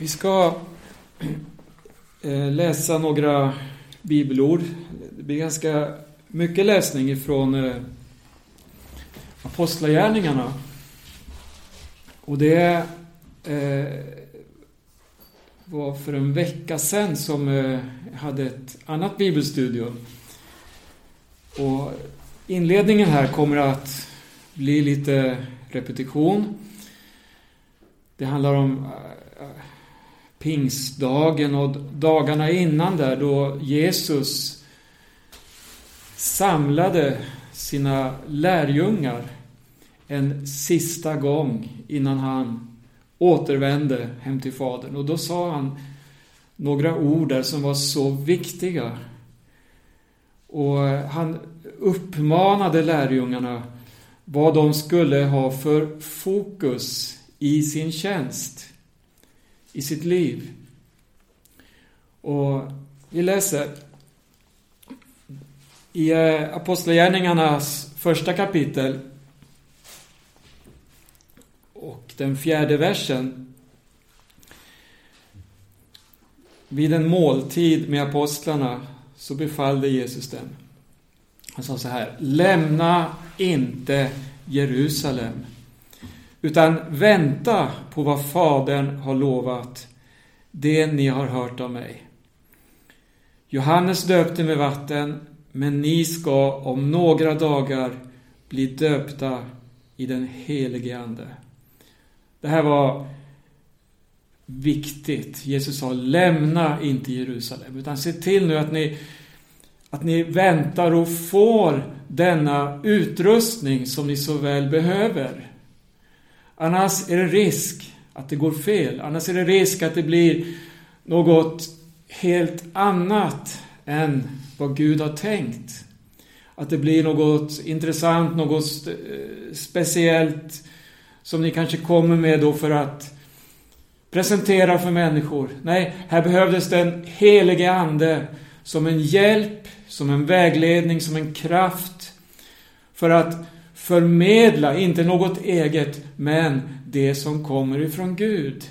Vi ska eh, läsa några bibelord. Det blir ganska mycket läsning ifrån eh, Apostlagärningarna. Och det eh, var för en vecka sedan som jag hade ett annat bibelstudium. Och inledningen här kommer att bli lite repetition. Det handlar om pingstdagen och dagarna innan där då Jesus samlade sina lärjungar en sista gång innan han återvände hem till Fadern. Och då sa han några ord där som var så viktiga. Och han uppmanade lärjungarna vad de skulle ha för fokus i sin tjänst i sitt liv. Och vi läser i eh, Apostlagärningarnas första kapitel och den fjärde versen. Vid en måltid med apostlarna så befallde Jesus dem. Han sa så här, lämna inte Jerusalem utan vänta på vad Fadern har lovat, det ni har hört av mig. Johannes döpte med vatten, men ni ska om några dagar bli döpta i den helige Ande. Det här var viktigt. Jesus sa, lämna inte Jerusalem, utan se till nu att ni, att ni väntar och får denna utrustning som ni så väl behöver. Annars är det risk att det går fel. Annars är det risk att det blir något helt annat än vad Gud har tänkt. Att det blir något intressant, något eh, speciellt som ni kanske kommer med då för att presentera för människor. Nej, här behövdes den helige Ande som en hjälp, som en vägledning, som en kraft för att förmedla, inte något eget, men det som kommer ifrån Gud.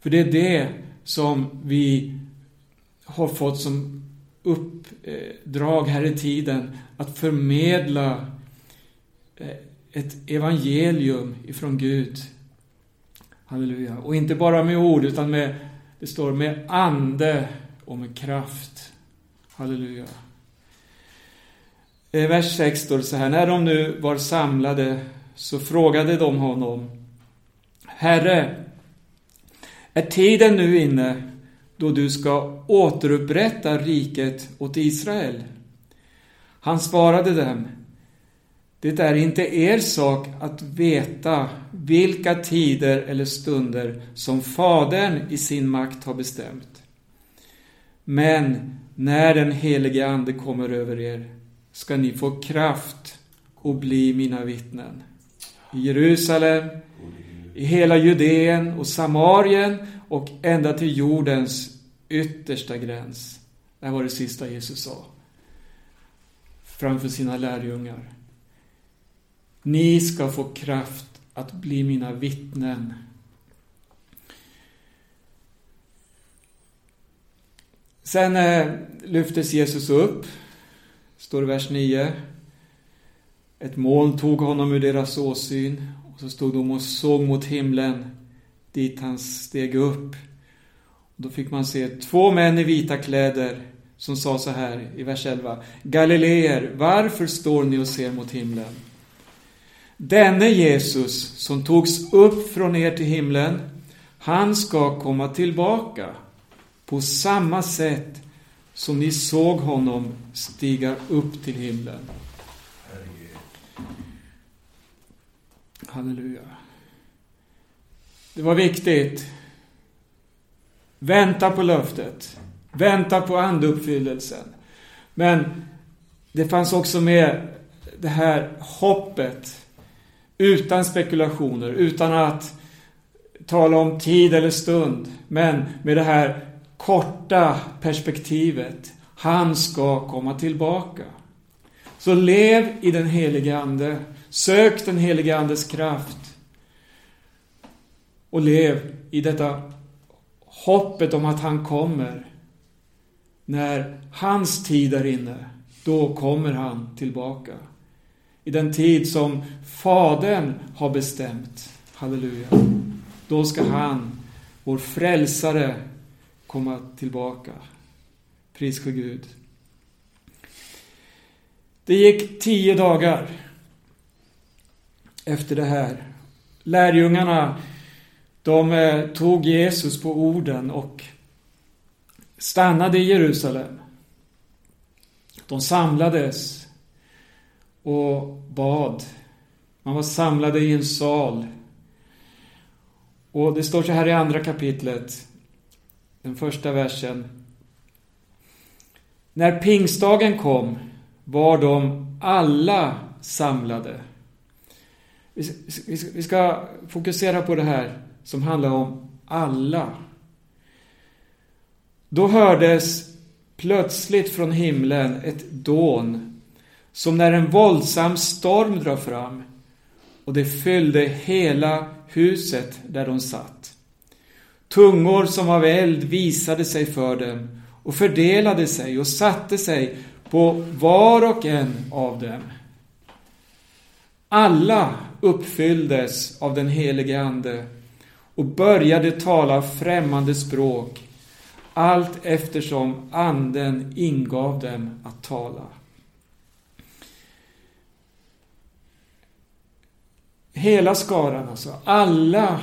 För det är det som vi har fått som uppdrag här i tiden, att förmedla eh, ett evangelium ifrån Gud. Halleluja. Och inte bara med ord, utan med, det står med ande och med kraft. Halleluja. I vers 6 står det så här, när de nu var samlade så frågade de honom, Herre, är tiden nu inne då du ska återupprätta riket åt Israel? Han svarade dem, det är inte er sak att veta vilka tider eller stunder som Fadern i sin makt har bestämt. Men när den helige Ande kommer över er ska ni få kraft och bli mina vittnen. I Jerusalem, i hela Judeen och Samarien och ända till jordens yttersta gräns. Det här var det sista Jesus sa. Framför sina lärjungar. Ni ska få kraft att bli mina vittnen. Sen eh, lyftes Jesus upp står i vers 9. Ett moln tog honom ur deras åsyn och så stod de och såg mot himlen dit han steg upp. Och då fick man se två män i vita kläder som sa så här i vers 11. Galileer, varför står ni och ser mot himlen? Denne Jesus som togs upp från er till himlen, han ska komma tillbaka på samma sätt som ni såg honom stiga upp till himlen. Halleluja. Det var viktigt. Vänta på löftet. Vänta på andeuppfyllelsen. Men det fanns också med det här hoppet. Utan spekulationer, utan att tala om tid eller stund. Men med det här korta perspektivet. Han ska komma tillbaka. Så lev i den helige Ande. Sök den helige Andes kraft. Och lev i detta hoppet om att han kommer. När hans tid är inne, då kommer han tillbaka. I den tid som Fadern har bestämt. Halleluja. Då ska han, vår frälsare, komma tillbaka. Pris för Gud. Det gick tio dagar efter det här. Lärjungarna, de eh, tog Jesus på orden och stannade i Jerusalem. De samlades och bad. Man var samlade i en sal. Och det står så här i andra kapitlet, den första versen. När pingstdagen kom var de alla samlade. Vi ska fokusera på det här som handlar om alla. Då hördes plötsligt från himlen ett dån som när en våldsam storm drar fram och det fyllde hela huset där de satt. Tungor som av eld visade sig för dem och fördelade sig och satte sig på var och en av dem. Alla uppfylldes av den helige Ande och började tala främmande språk allt eftersom Anden ingav dem att tala. Hela skaran alltså, alla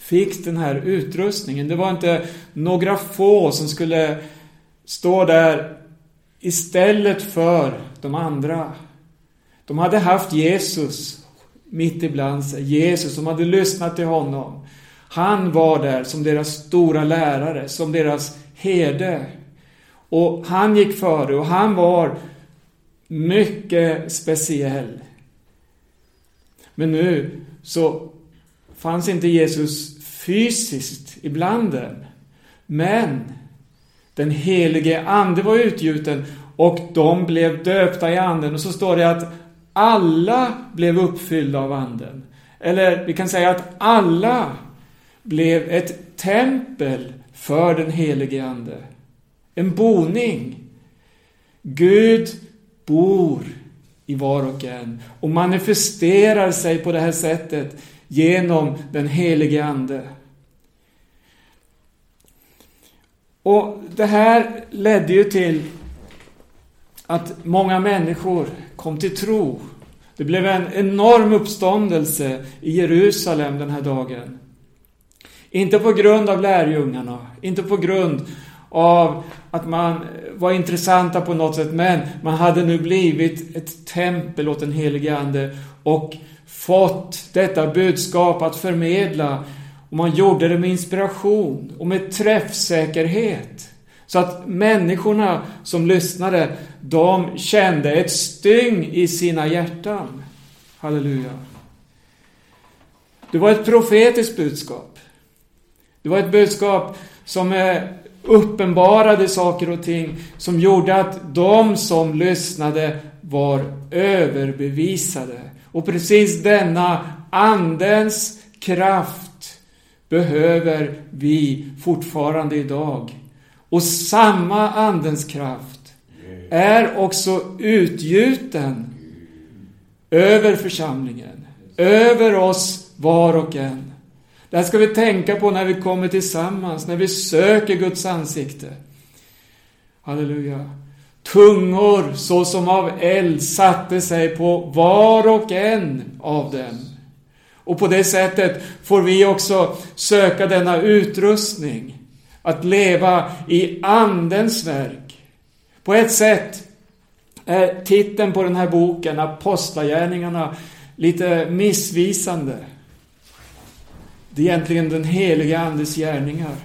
fick den här utrustningen. Det var inte några få som skulle stå där istället för de andra. De hade haft Jesus mitt ibland sig. Jesus, som hade lyssnat till honom. Han var där som deras stora lärare, som deras herde. Och han gick före och han var mycket speciell. Men nu så fanns inte Jesus fysiskt ibland dem. Men den helige Ande var utgjuten och de blev döpta i Anden. Och så står det att alla blev uppfyllda av Anden. Eller vi kan säga att alla blev ett tempel för den helige Ande. En boning. Gud bor i var och en och manifesterar sig på det här sättet genom den helige Ande. Och det här ledde ju till att många människor kom till tro. Det blev en enorm uppståndelse i Jerusalem den här dagen. Inte på grund av lärjungarna, inte på grund av att man var intressanta på något sätt, men man hade nu blivit ett tempel åt den helige Ande och fått detta budskap att förmedla. Och man gjorde det med inspiration och med träffsäkerhet. Så att människorna som lyssnade, de kände ett styng i sina hjärtan. Halleluja. Det var ett profetiskt budskap. Det var ett budskap som eh, uppenbarade saker och ting som gjorde att de som lyssnade var överbevisade. Och precis denna Andens kraft behöver vi fortfarande idag. Och samma Andens kraft är också utgjuten över församlingen, över oss var och en. Det här ska vi tänka på när vi kommer tillsammans, när vi söker Guds ansikte. Halleluja. Tungor såsom av eld satte sig på var och en av dem. Och på det sättet får vi också söka denna utrustning. Att leva i Andens verk. På ett sätt är titeln på den här boken, Apostlagärningarna, lite missvisande. Det är egentligen den heliga Andes gärningar.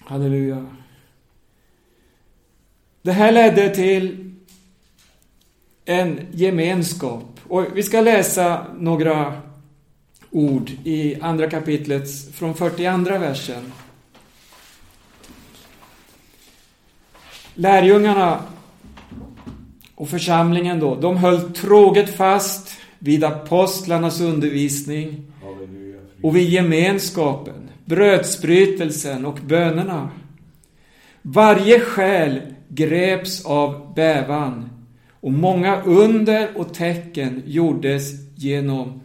Halleluja. Det här ledde till en gemenskap. Och vi ska läsa några ord i andra kapitlet från 42 versen. Lärjungarna och församlingen då, de höll troget fast vid apostlarnas undervisning, och vid gemenskapen, brödsbrytelsen och bönerna. Varje själ greps av bävan och många under och tecken gjordes genom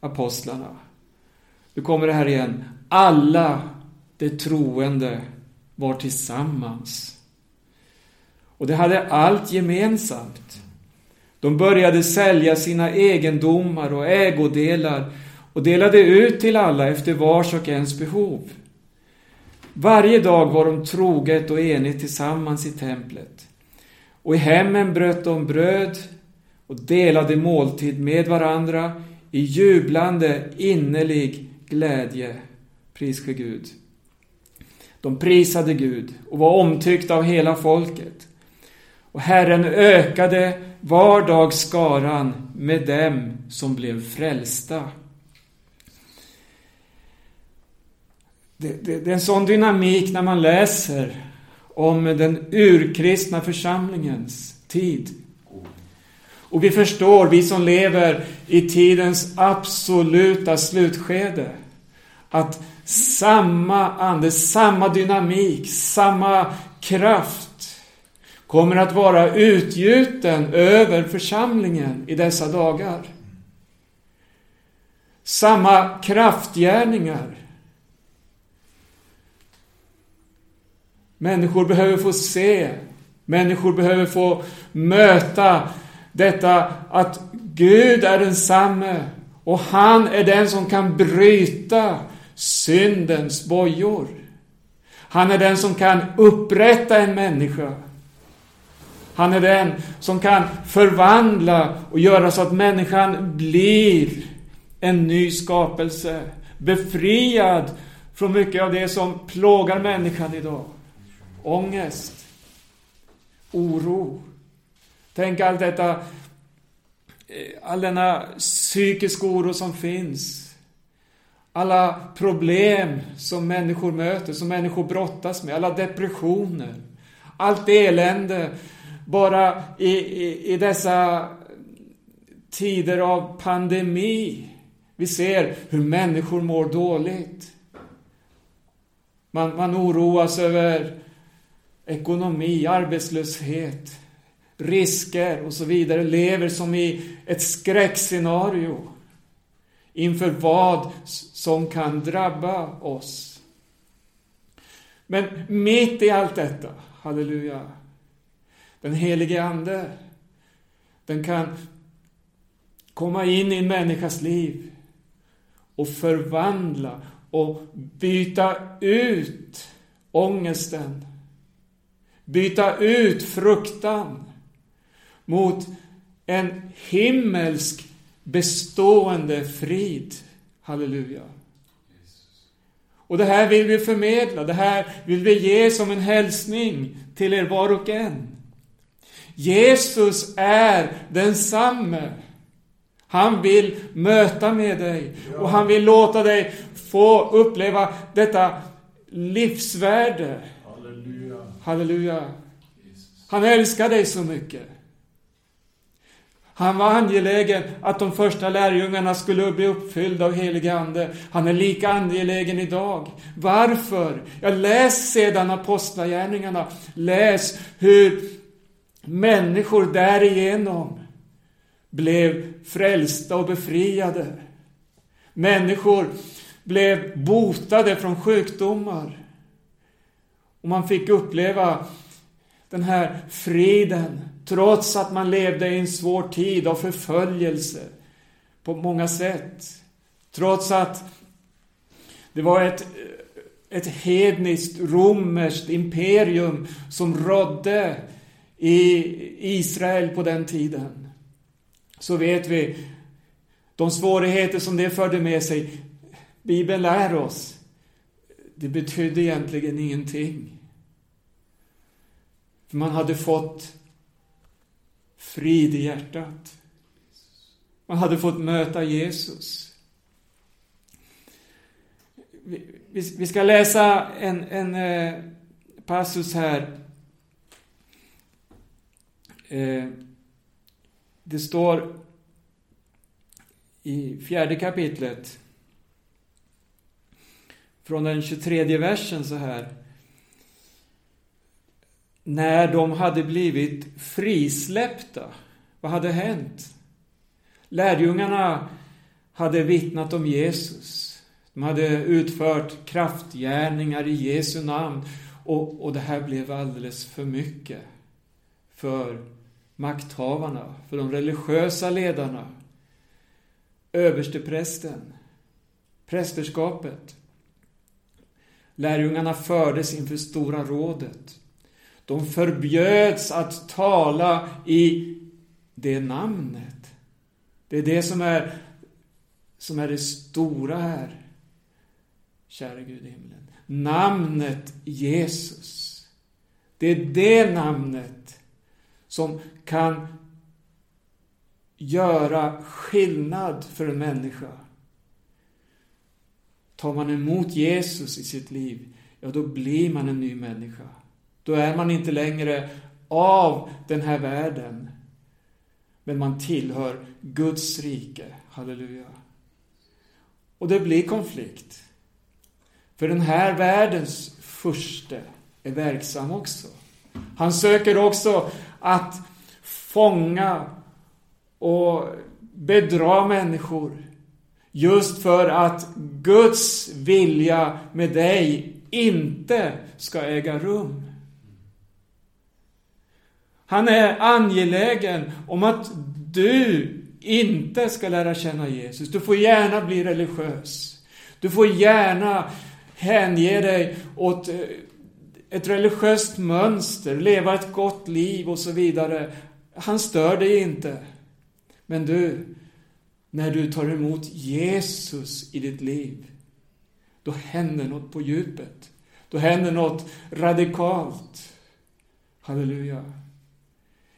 apostlarna. Nu kommer det här igen. Alla de troende var tillsammans. Och de hade allt gemensamt. De började sälja sina egendomar och ägodelar och delade ut till alla efter vars och ens behov. Varje dag var de troget och enigt tillsammans i templet. Och i hemmen bröt de bröd och delade måltid med varandra i jublande, innerlig glädje. Pris för Gud. De prisade Gud och var omtyckta av hela folket. Och Herren ökade var dag skaran med dem som blev frälsta. Det, det, det, är en sån dynamik när man läser om den urkristna församlingens tid. Och vi förstår, vi som lever i tidens absoluta slutskede, att samma ande, samma dynamik, samma kraft kommer att vara utgjuten över församlingen i dessa dagar. Samma kraftgärningar. Människor behöver få se, människor behöver få möta detta att Gud är densamme och han är den som kan bryta syndens bojor. Han är den som kan upprätta en människa. Han är den som kan förvandla och göra så att människan blir en ny skapelse. Befriad från mycket av det som plågar människan idag. Ångest, oro. Tänk allt detta, eh, all denna psykiska oro som finns alla problem som människor möter, som människor brottas med, alla depressioner, allt elände bara i, i, i dessa tider av pandemi. Vi ser hur människor mår dåligt. Man, man oroas över ekonomi, arbetslöshet, risker och så vidare. Lever som i ett skräckscenario inför vad som kan drabba oss. Men mitt i allt detta, halleluja, den helige Ande, den kan komma in i en människas liv och förvandla och byta ut ångesten. Byta ut fruktan mot en himmelsk bestående frid. Halleluja. Och det här vill vi förmedla, det här vill vi ge som en hälsning till er var och en. Jesus är densamme. Han vill möta med dig och han vill låta dig få uppleva detta livsvärde. Halleluja. Halleluja. Han älskar dig så mycket. Han var angelägen att de första lärjungarna skulle bli uppfyllda av helig Ande. Han är lika angelägen idag. Varför? Ja, läs sedan Apostlagärningarna. Läs hur människor därigenom blev frälsta och befriade. Människor blev botade från sjukdomar. Och man fick uppleva den här friden Trots att man levde i en svår tid av förföljelse på många sätt. Trots att det var ett, ett hedniskt romerskt imperium som rådde i Israel på den tiden. Så vet vi de svårigheter som det förde med sig. Bibeln lär oss. Det betydde egentligen ingenting. För man hade fått frid i hjärtat. Man hade fått möta Jesus. Vi, ska läsa en, en eh, passus här. Eh, det står i fjärde kapitlet från den 23 versen så här. När de hade blivit frisläppta, vad hade hänt? Lärjungarna hade vittnat om Jesus. De hade utfört kraftgärningar i Jesu namn. Och, och det här blev alldeles för mycket för makthavarna, för de religiösa ledarna, översteprästen, prästerskapet. Lärjungarna fördes inför Stora rådet. De förbjöds att tala i det namnet. Det är det som är, som är det stora här. Kära Gud i himlen. Namnet Jesus. Det är det namnet som kan göra skillnad för en människa. Tar man emot Jesus i sitt liv, ja då blir man en ny människa. Då är man inte längre av den här världen. Men man tillhör Guds rike. Halleluja. Och det blir konflikt. För den här världens furste är verksam också. Han söker också att fånga och bedra människor. Just för att Guds vilja med dig inte ska äga rum. Han är angelägen om att du inte ska lära känna Jesus. Du får gärna bli religiös. Du får gärna hänge dig åt eh, ett religiöst mönster, leva ett gott liv och så vidare. Han stör dig inte. Men du, när du tar emot Jesus i ditt liv, då händer något på djupet. Då händer något radikalt. Halleluja.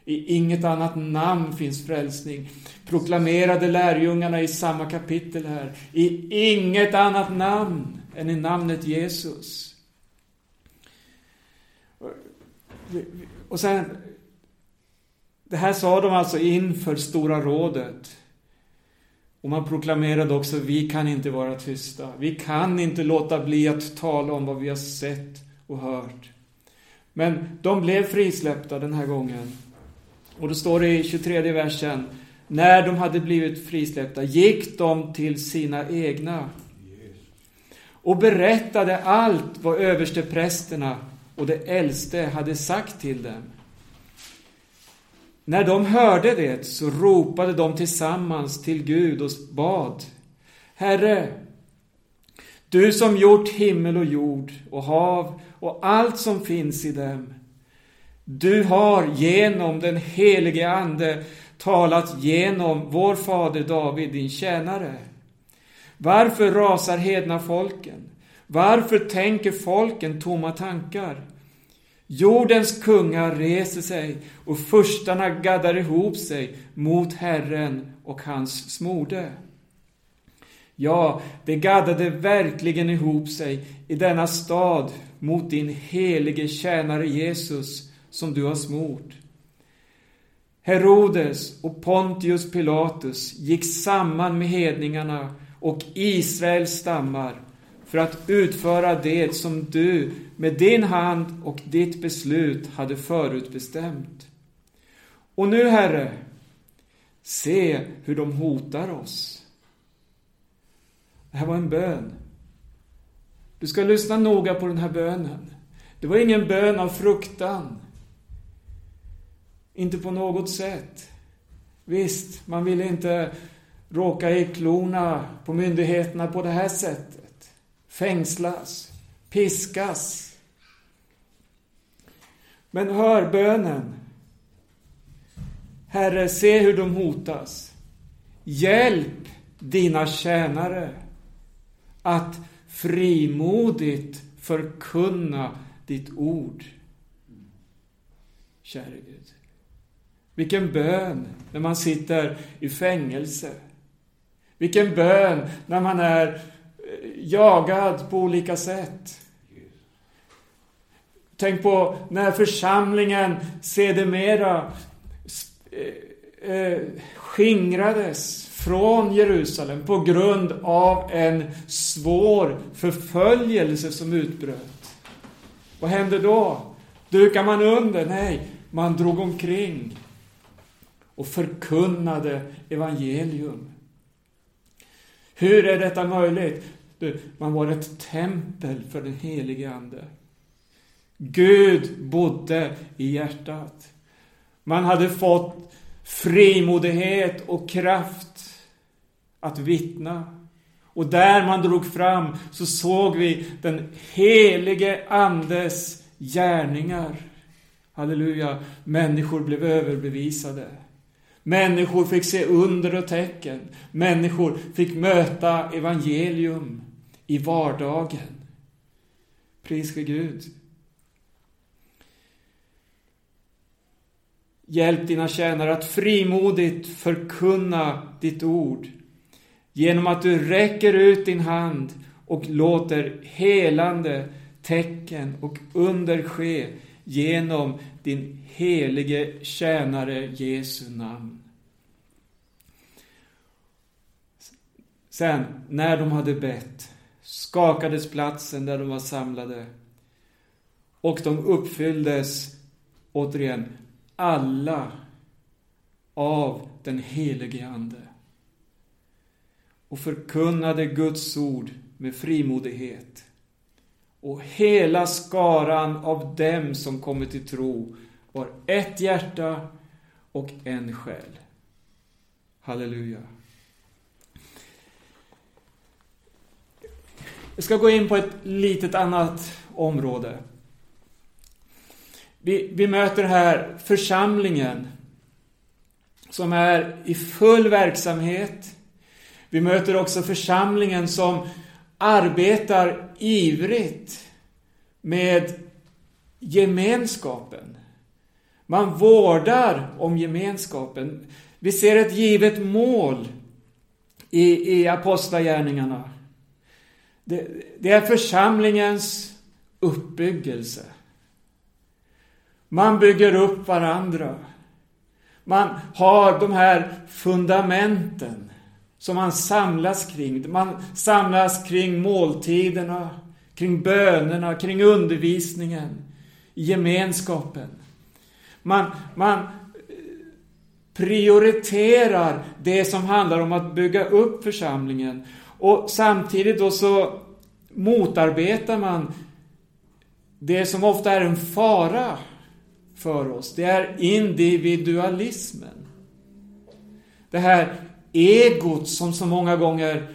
I inget annat namn finns frälsning. Proklamerade lärjungarna i samma kapitel här. I inget annat namn än i namnet Jesus. Och sen, det här sa de alltså inför Stora rådet. Och man proklamerade också, vi kan inte vara tysta. Vi kan inte låta bli att tala om vad vi har sett och hört. Men de blev frisläppta den här gången. Och då står det i 23 versen. När de hade blivit frisläppta gick de till sina egna och berättade allt vad översteprästerna och de äldste hade sagt till dem. När de hörde det så ropade de tillsammans till Gud och bad. Herre, du som gjort himmel och jord och hav och allt som finns i dem. Du har genom den helige Ande talat genom vår fader David, din tjänare. Varför rasar hedna folken? Varför tänker folken tomma tankar? Jordens kungar reser sig och furstarna gaddar ihop sig mot Herren och hans smorde. Ja, det gaddade verkligen ihop sig i denna stad mot din helige tjänare Jesus som du har smort. Herodes och Pontius Pilatus gick samman med hedningarna och Israels stammar för att utföra det som du med din hand och ditt beslut hade förutbestämt. Och nu, Herre, se hur de hotar oss. Det här var en bön. Du ska lyssna noga på den här bönen. Det var ingen bön av fruktan. Inte på något sätt. Visst, man ville inte råka i klorna på myndigheterna på det här sättet. Fängslas, piskas. Men hör bönen. Herre, se hur de hotas. Hjälp dina tjänare att frimodigt förkunna ditt ord. Käre Gud. Vilken bön när man sitter i fängelse. Vilken bön när man är eh, jagad på olika sätt. Tänk på när församlingen sedermera eh, eh, skingrades, från Jerusalem på grund av en svår förföljelse som utbröt. Vad hände då? Dukar man under? Nej, man drog omkring och förkunnade evangelium. Hur är detta möjligt? Man var ett tempel för den helige Ande. Gud bodde i hjärtat. Man hade fått frimodighet och kraft att vittna. Och där man drog fram så såg vi den helige Andes gärningar. Halleluja. Människor blev överbevisade. Människor fick se under och tecken. Människor fick möta evangelium i vardagen. Pris för Gud. Hjälp dina tjänare att frimodigt förkunna ditt ord genom att du räcker ut din hand och låter helande tecken och under ske genom din helige tjänare Jesu namn. Sen, när de hade bett, skakades platsen där de var samlade och de uppfylldes, återigen, alla av den helige Ande och förkunnade Guds ord med frimodighet. Och hela skaran av dem som kommit till tro var ett hjärta och en själ. Halleluja. Jag ska gå in på ett litet annat område. Vi, vi möter här församlingen som är i full verksamhet. Vi möter också församlingen som arbetar ivrigt med gemenskapen. Man vårdar om gemenskapen. Vi ser ett givet mål i, i Apostlagärningarna. Det, det är församlingens uppbyggelse. Man bygger upp varandra. Man har de här fundamenten som man samlas kring. Man samlas kring måltiderna, kring bönerna, kring undervisningen, gemenskapen. Man, man eh, prioriterar det som handlar om att bygga upp församlingen. Och samtidigt då så motarbetar man det som ofta är en fara för oss. Det är individualismen. Det här egot som så många gånger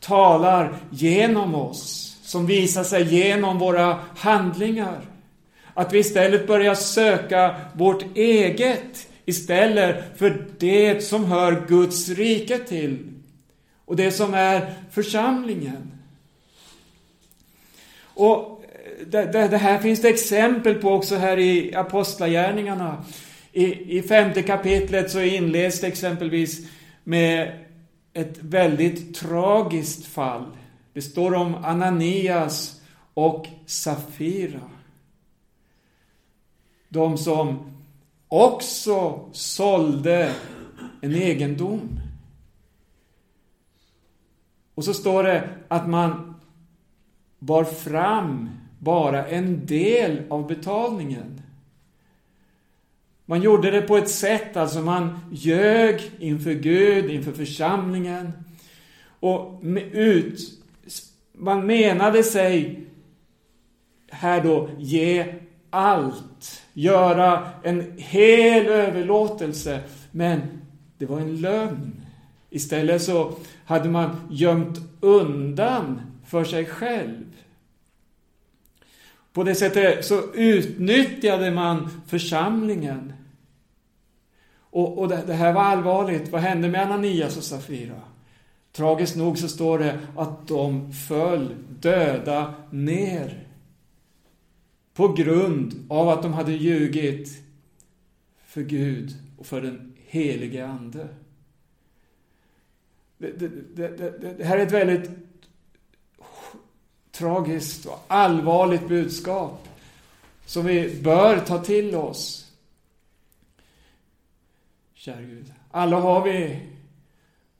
talar genom oss, som visar sig genom våra handlingar. Att vi istället börjar söka vårt eget istället för det som hör Guds rike till och det som är församlingen. Och det, det, det, här finns det exempel på också här i Apostlagärningarna. I, I femte kapitlet så inleds det exempelvis med ett väldigt tragiskt fall. Det står om Ananias och Safira. De som också sålde en egendom. Och så står det att man bar fram bara en del av betalningen. Man gjorde det på ett sätt, alltså man ljög inför Gud, inför församlingen. Och ut, man menade sig här då ge allt, göra en hel överlåtelse. Men det var en lögn. Istället så hade man gömt undan för sig själv. På det sättet så utnyttjade man församlingen. Och, och det, det, här var allvarligt. Vad hände med Ananias och Safira? Tragiskt nog så står det att de föll döda ner. På grund av att de hade ljugit för Gud och för den helige Ande. Det, det, det, det här är ett väldigt tragiskt och allvarligt budskap som vi bör ta till oss. Kära Gud, alla har vi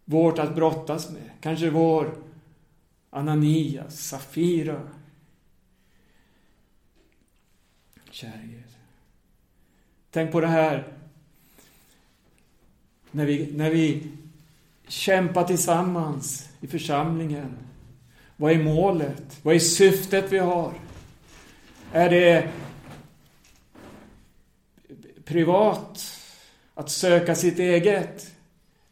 vårt att brottas med. Kanske vår Ananias, Safira. Käre Gud. Tänk på det här. När vi, när vi kämpar tillsammans i församlingen. Vad är målet? Vad är syftet vi har? Är det privat, att söka sitt eget?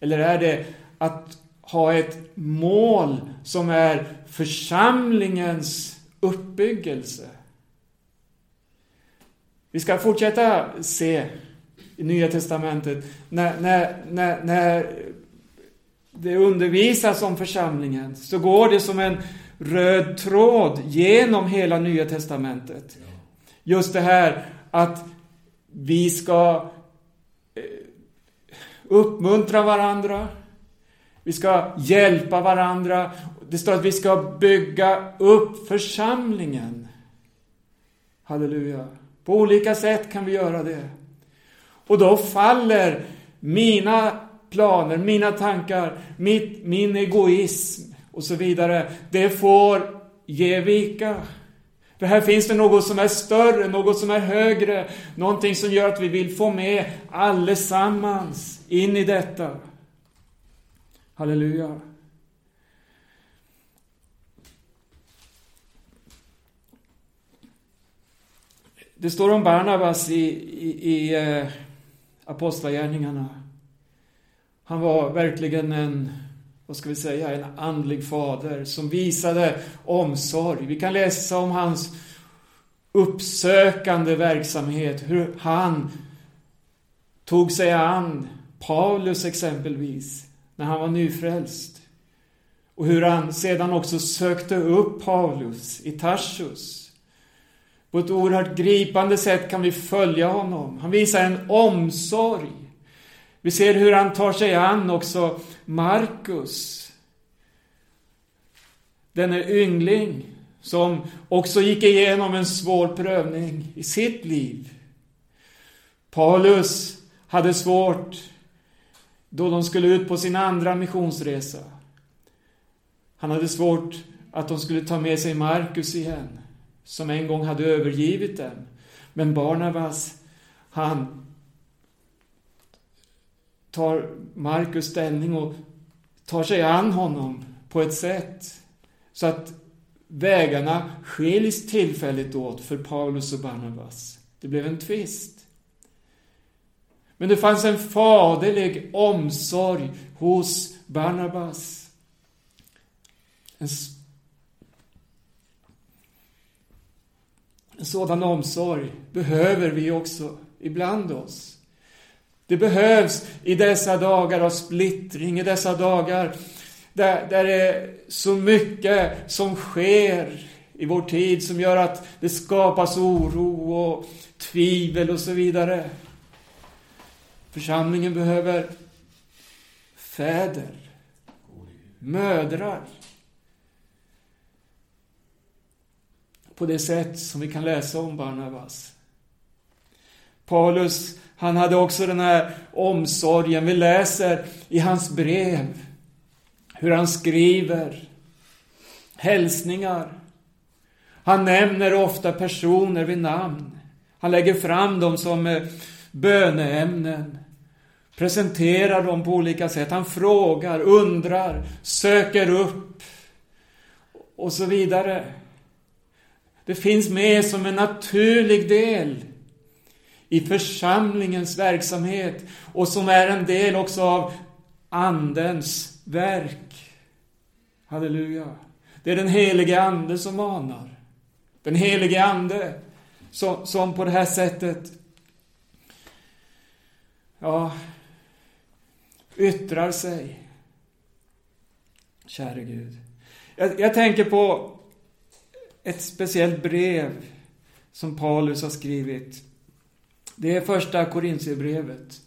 Eller är det att ha ett mål som är församlingens uppbyggelse? Vi ska fortsätta se i Nya Testamentet när, när, när, när det undervisas om församlingen så går det som en röd tråd genom hela Nya Testamentet. Just det här att vi ska eh, uppmuntra varandra. Vi ska hjälpa varandra. Det står att vi ska bygga upp församlingen. Halleluja. På olika sätt kan vi göra det. Och då faller mina planer, mina tankar, mitt, min egoism och så vidare. Det får ge vika. För här finns det något som är större, något som är högre, någonting som gör att vi vill få med allesammans in i detta. Halleluja. Det står om Barnabas i, i, i eh, Apostlagärningarna. Han var verkligen en, vad ska vi säga, en andlig fader som visade omsorg. Vi kan läsa om hans uppsökande verksamhet, hur han tog sig an Paulus exempelvis, när han var nyfrälst. Och hur han sedan också sökte upp Paulus i Tarsus. På ett oerhört gripande sätt kan vi följa honom. Han visar en omsorg vi ser hur han tar sig an också Markus. Denne yngling som också gick igenom en svår prövning i sitt liv. Paulus hade svårt då de skulle ut på sin andra missionsresa. Han hade svårt att de skulle ta med sig Markus igen, som en gång hade övergivit dem. Men Barnabas, han tar Markus ställning och tar sig an honom på ett sätt så att vägarna skiljs tillfälligt åt för Paulus och Barnabas. Det blev en tvist. Men det fanns en faderlig omsorg hos Barnabas. En, en sådan omsorg behöver vi också ibland oss. Det behövs i dessa dagar av splittring, i dessa dagar där, där det är så mycket som sker i vår tid som gör att det skapas oro och tvivel och så vidare. Församlingen behöver fäder, mödrar. På det sätt som vi kan läsa om Barnabas. Paulus han hade också den här omsorgen. Vi läser i hans brev hur han skriver hälsningar. Han nämner ofta personer vid namn. Han lägger fram dem som eh, böneämnen. Presenterar dem på olika sätt. Han frågar, undrar, söker upp och så vidare. Det finns med som en naturlig del i församlingens verksamhet och som är en del också av Andens verk. Halleluja. Det är den helige Ande som manar. Den helige Ande som, som på det här sättet ja, yttrar sig. Käre Gud. Jag, jag tänker på ett speciellt brev som Paulus har skrivit det är första Korintierbrevet.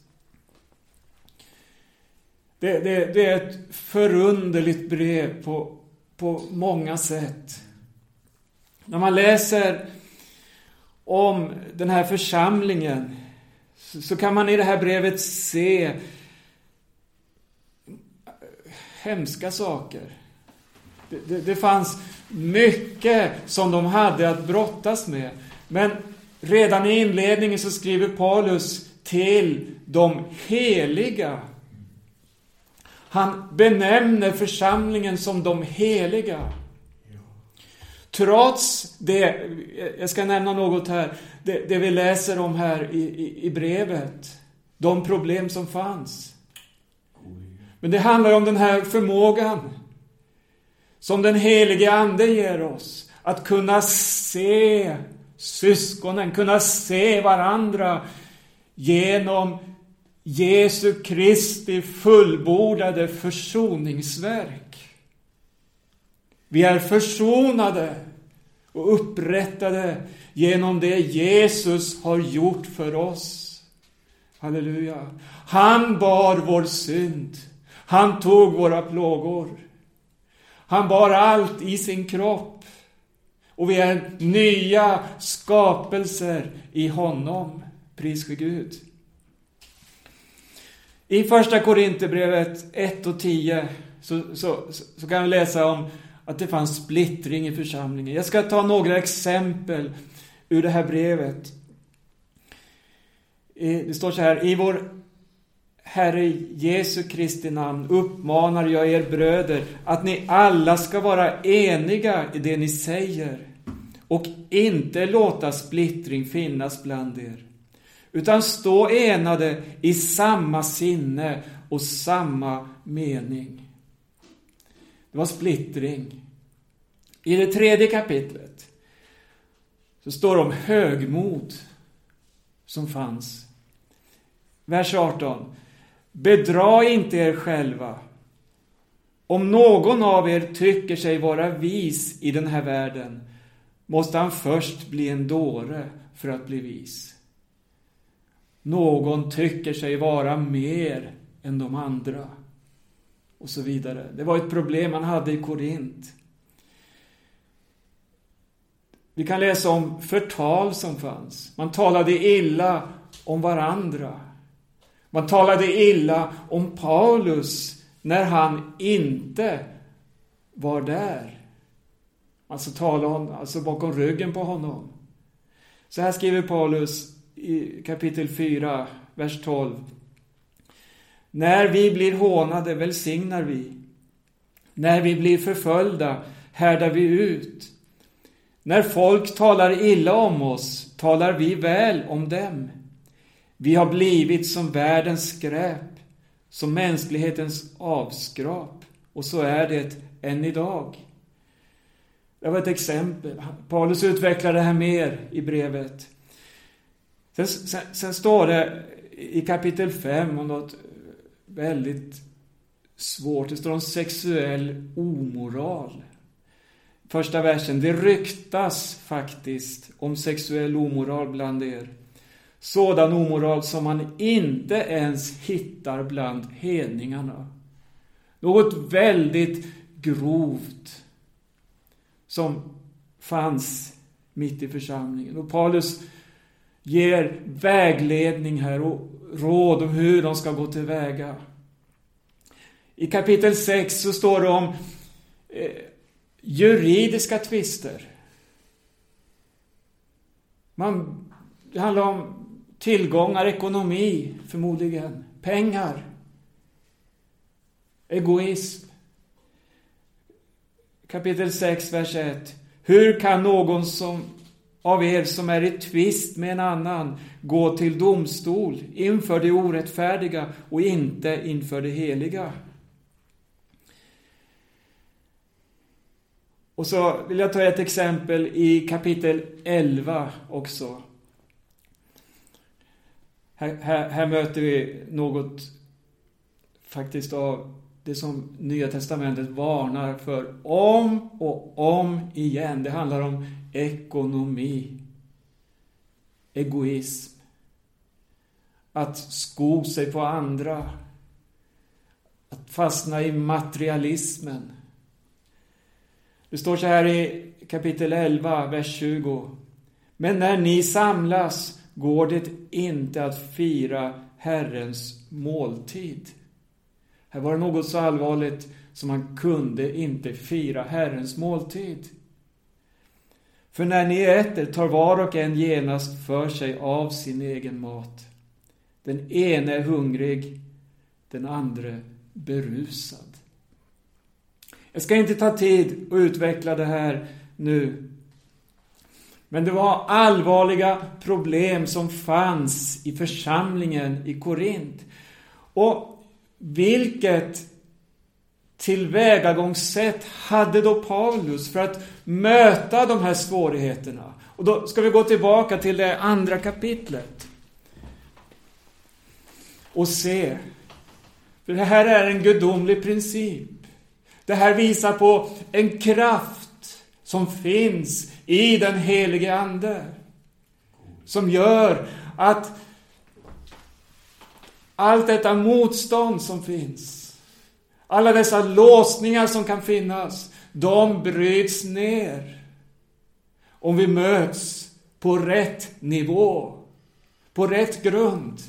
Det, det, det, är ett förunderligt brev på, på många sätt. När man läser om den här församlingen så, så kan man i det här brevet se hemska saker. Det, det, det fanns mycket som de hade att brottas med. Men redan i inledningen så skriver Paulus till de heliga. Han benämner församlingen som de heliga. Trots det, jag ska nämna något här, det, det vi läser om här i, i, i brevet. De problem som fanns. Men det handlar om den här förmågan som den helige Ande ger oss. Att kunna se syskonen, kunna se varandra genom Jesu Kristi fullbordade försoningsverk. Vi är försonade och upprättade genom det Jesus har gjort för oss. Halleluja. Han bar vår synd. Han tog våra plågor. Han bar allt i sin kropp. Och vi är nya skapelser i honom. Pris för Gud. I första Korinthierbrevet 1 och 10 så, så, så kan vi läsa om att det fanns splittring i församlingen. Jag ska ta några exempel ur det här brevet. Det står så här, i vår Herre Jesu Kristi namn uppmanar jag er bröder att ni alla ska vara eniga i det ni säger och inte låta splittring finnas bland er, utan stå enade i samma sinne och samma mening. Det var splittring. I det tredje kapitlet så står det om högmod som fanns. Vers 18. Bedra inte er själva. Om någon av er tycker sig vara vis i den här världen måste han först bli en dåre för att bli vis. Någon tycker sig vara mer än de andra. Och så vidare. Det var ett problem man hade i Korint. Vi kan läsa om förtal som fanns. Man talade illa om varandra. Man talade illa om Paulus när han inte var där. Alltså tala om, alltså bakom ryggen på honom. Så här skriver Paulus i kapitel 4, vers 12. När vi blir hånade välsignar vi. När vi blir förföljda härdar vi ut. När folk talar illa om oss talar vi väl om dem. Vi har blivit som världens skräp, som mänsklighetens avskrap. Och så är det än idag. Det var ett exempel. Paulus utvecklar det här mer i brevet. Sen, sen, sen står det i kapitel 5 om något väldigt svårt. Det står om sexuell omoral. Första versen. Det ryktas faktiskt om sexuell omoral bland er. Sådan omoral som man inte ens hittar bland hedningarna. Något väldigt grovt som fanns mitt i församlingen. Och Paulus ger vägledning här och råd om hur de ska gå tillväga. I kapitel 6 så står det om eh, juridiska tvister. Man, det handlar om tillgångar, ekonomi förmodligen, pengar, egoism. Kapitel 6, vers 1. Hur kan någon som av er som är i tvist med en annan gå till domstol inför det orättfärdiga och inte inför det heliga? Och så vill jag ta ett exempel i kapitel 11 också. Här, här, här, möter vi något faktiskt av det som Nya Testamentet varnar för om och om igen. Det handlar om ekonomi, egoism, att sko sig på andra, att fastna i materialismen. Det står så här i kapitel 11, vers 20. Men när ni samlas går det inte att fira Herrens måltid. Här var det något så allvarligt som man kunde inte fira Herrens måltid. För när ni äter tar var och en genast för sig av sin egen mat. Den ene är hungrig, den andra berusad. Jag ska inte ta tid att utveckla det här nu. Men det var allvarliga problem som fanns i församlingen i Korint. Och vilket tillvägagångssätt hade då Paulus för att möta de här svårigheterna? Och då ska vi gå tillbaka till det andra kapitlet. Och se. För det här är en gudomlig princip. Det här visar på en kraft som finns i den helige Ande. Som gör att allt detta motstånd som finns, alla dessa låsningar som kan finnas, de bryts ner. Om vi möts på rätt nivå, på rätt grund.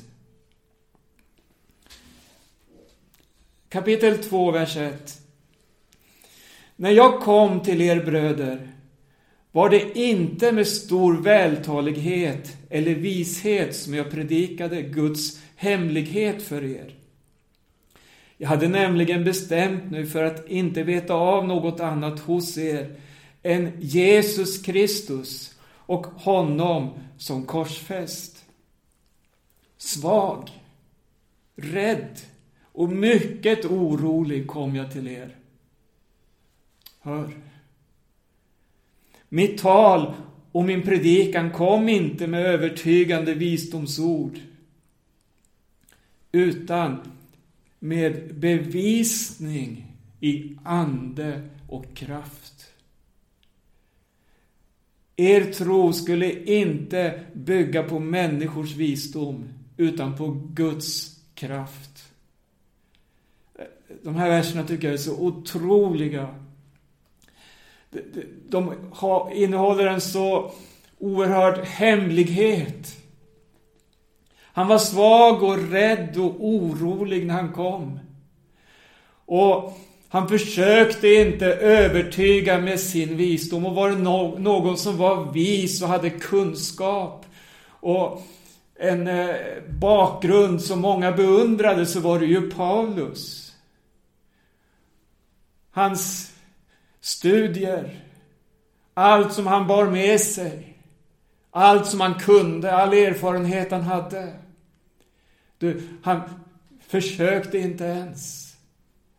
Kapitel 2, vers 1. När jag kom till er bröder var det inte med stor vältalighet eller vishet som jag predikade Guds hemlighet för er. Jag hade nämligen bestämt mig för att inte veta av något annat hos er än Jesus Kristus och honom som korsfäst. Svag, rädd och mycket orolig kom jag till er. Hör. Mitt tal och min predikan kom inte med övertygande visdomsord utan med bevisning i ande och kraft. Er tro skulle inte bygga på människors visdom utan på Guds kraft. De här verserna tycker jag är så otroliga. De innehåller en så oerhörd hemlighet. Han var svag och rädd och orolig när han kom. Och han försökte inte övertyga med sin visdom. Och var det någon som var vis och hade kunskap och en eh, bakgrund som många beundrade så var det ju Paulus. Hans studier, allt som han bar med sig, allt som han kunde, all erfarenhet han hade. Du, han försökte inte ens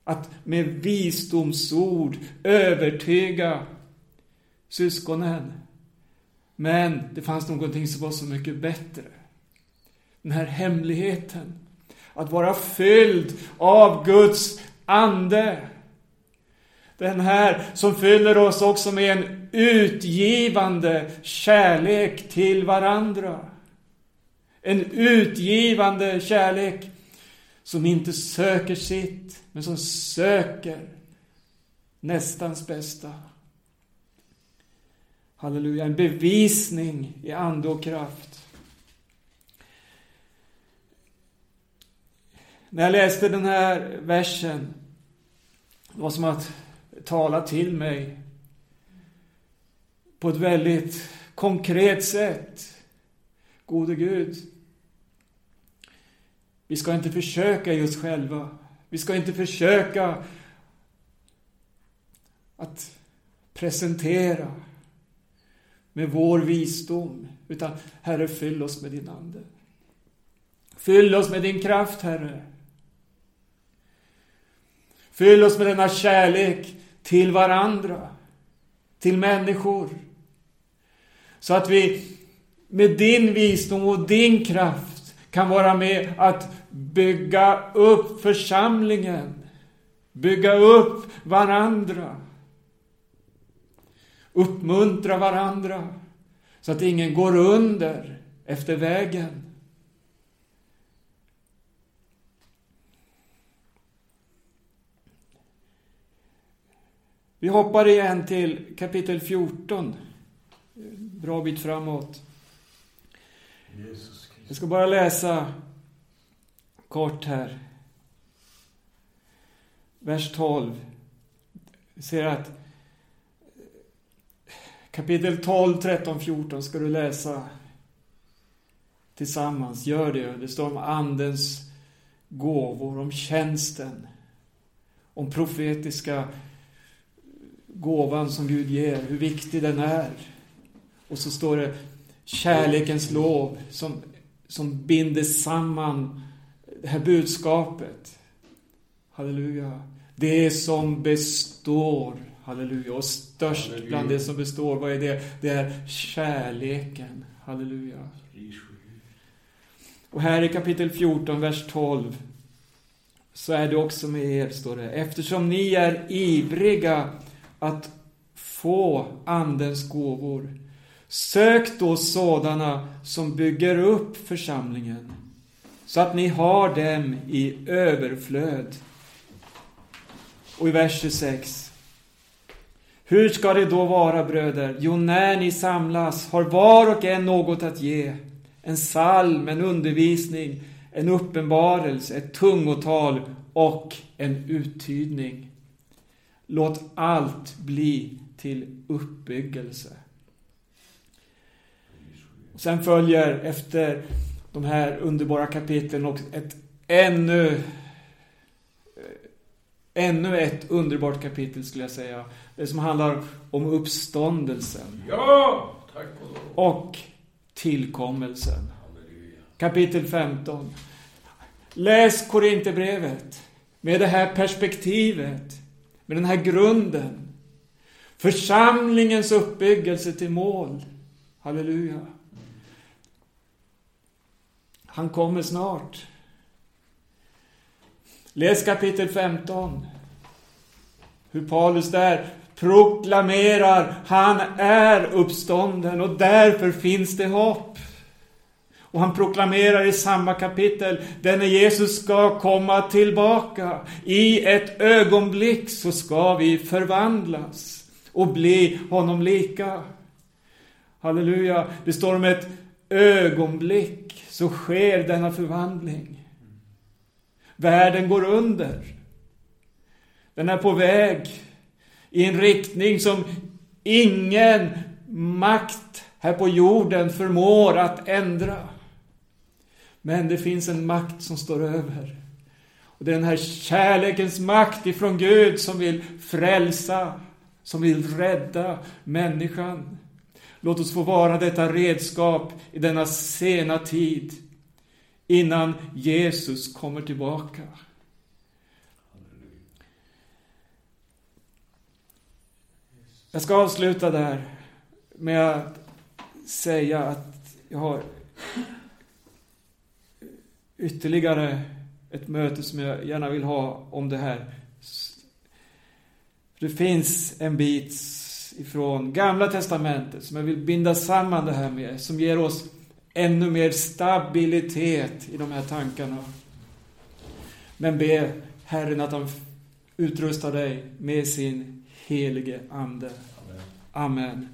att med visdomsord övertyga syskonen. Men det fanns någonting som var så mycket bättre. Den här hemligheten. Att vara fylld av Guds ande. Den här som fyller oss också med en utgivande kärlek till varandra. En utgivande kärlek som inte söker sitt, men som söker nästans bästa. Halleluja, en bevisning i ande och kraft. När jag läste den här versen, det var som att tala till mig på ett väldigt konkret sätt. Gode Gud, vi ska inte försöka i oss själva. Vi ska inte försöka att presentera med vår visdom. Utan Herre, fyll oss med din Ande. Fyll oss med din kraft, Herre. Fyll oss med denna kärlek till varandra, till människor. Så att vi med din visdom och din kraft kan vara med att bygga upp församlingen, bygga upp varandra, uppmuntra varandra så att ingen går under efter vägen. Vi hoppar igen till kapitel 14. Bra bit framåt. Jag ska bara läsa kort här. Vers 12. Vi ser att kapitel 12, 13, 14 ska du läsa tillsammans. Gör det. Det står om Andens gåvor, om tjänsten, om profetiska gåvan som Gud ger, hur viktig den är. Och så står det kärlekens lov som, som binder samman det här budskapet. Halleluja. Det som består, halleluja, och störst halleluja. bland det som består, vad är det? Det är kärleken, halleluja. Och här i kapitel 14, vers 12, så är det också med er, står det. Eftersom ni är ivriga att få Andens gåvor, sök då sådana som bygger upp församlingen, så att ni har dem i överflöd. Och i vers 26. Hur ska det då vara, bröder? Jo, när ni samlas har var och en något att ge. En psalm, en undervisning, en uppenbarelse, ett tungotal och en uttydning. Låt allt bli till uppbyggelse. Och sen följer efter de här underbara kapitlen och ett ännu ännu ett underbart kapitel skulle jag säga. Det som handlar om uppståndelsen. Ja! Tack och, och tillkommelsen. Kapitel 15. Läs Korinthierbrevet med det här perspektivet, med den här grunden. Församlingens uppbyggelse till mål. Halleluja. Han kommer snart. Läs kapitel 15. Hur Paulus där proklamerar, han är uppstånden och därför finns det hopp. Och han proklamerar i samma kapitel, denne Jesus ska komma tillbaka. I ett ögonblick så ska vi förvandlas och bli honom lika. Halleluja. Det står om ett ögonblick så sker denna förvandling. Världen går under. Den är på väg i en riktning som ingen makt här på jorden förmår att ändra. Men det finns en makt som står över. Och det är den här kärlekens makt ifrån Gud som vill frälsa, som vill rädda människan. Låt oss få vara detta redskap i denna sena tid innan Jesus kommer tillbaka. Jag ska avsluta där med att säga att jag har ytterligare ett möte som jag gärna vill ha om det här. Det finns en bit ifrån Gamla Testamentet som jag vill binda samman det här med, som ger oss ännu mer stabilitet i de här tankarna. Men be Herren att han utrustar dig med sin helige Ande. Amen. Amen.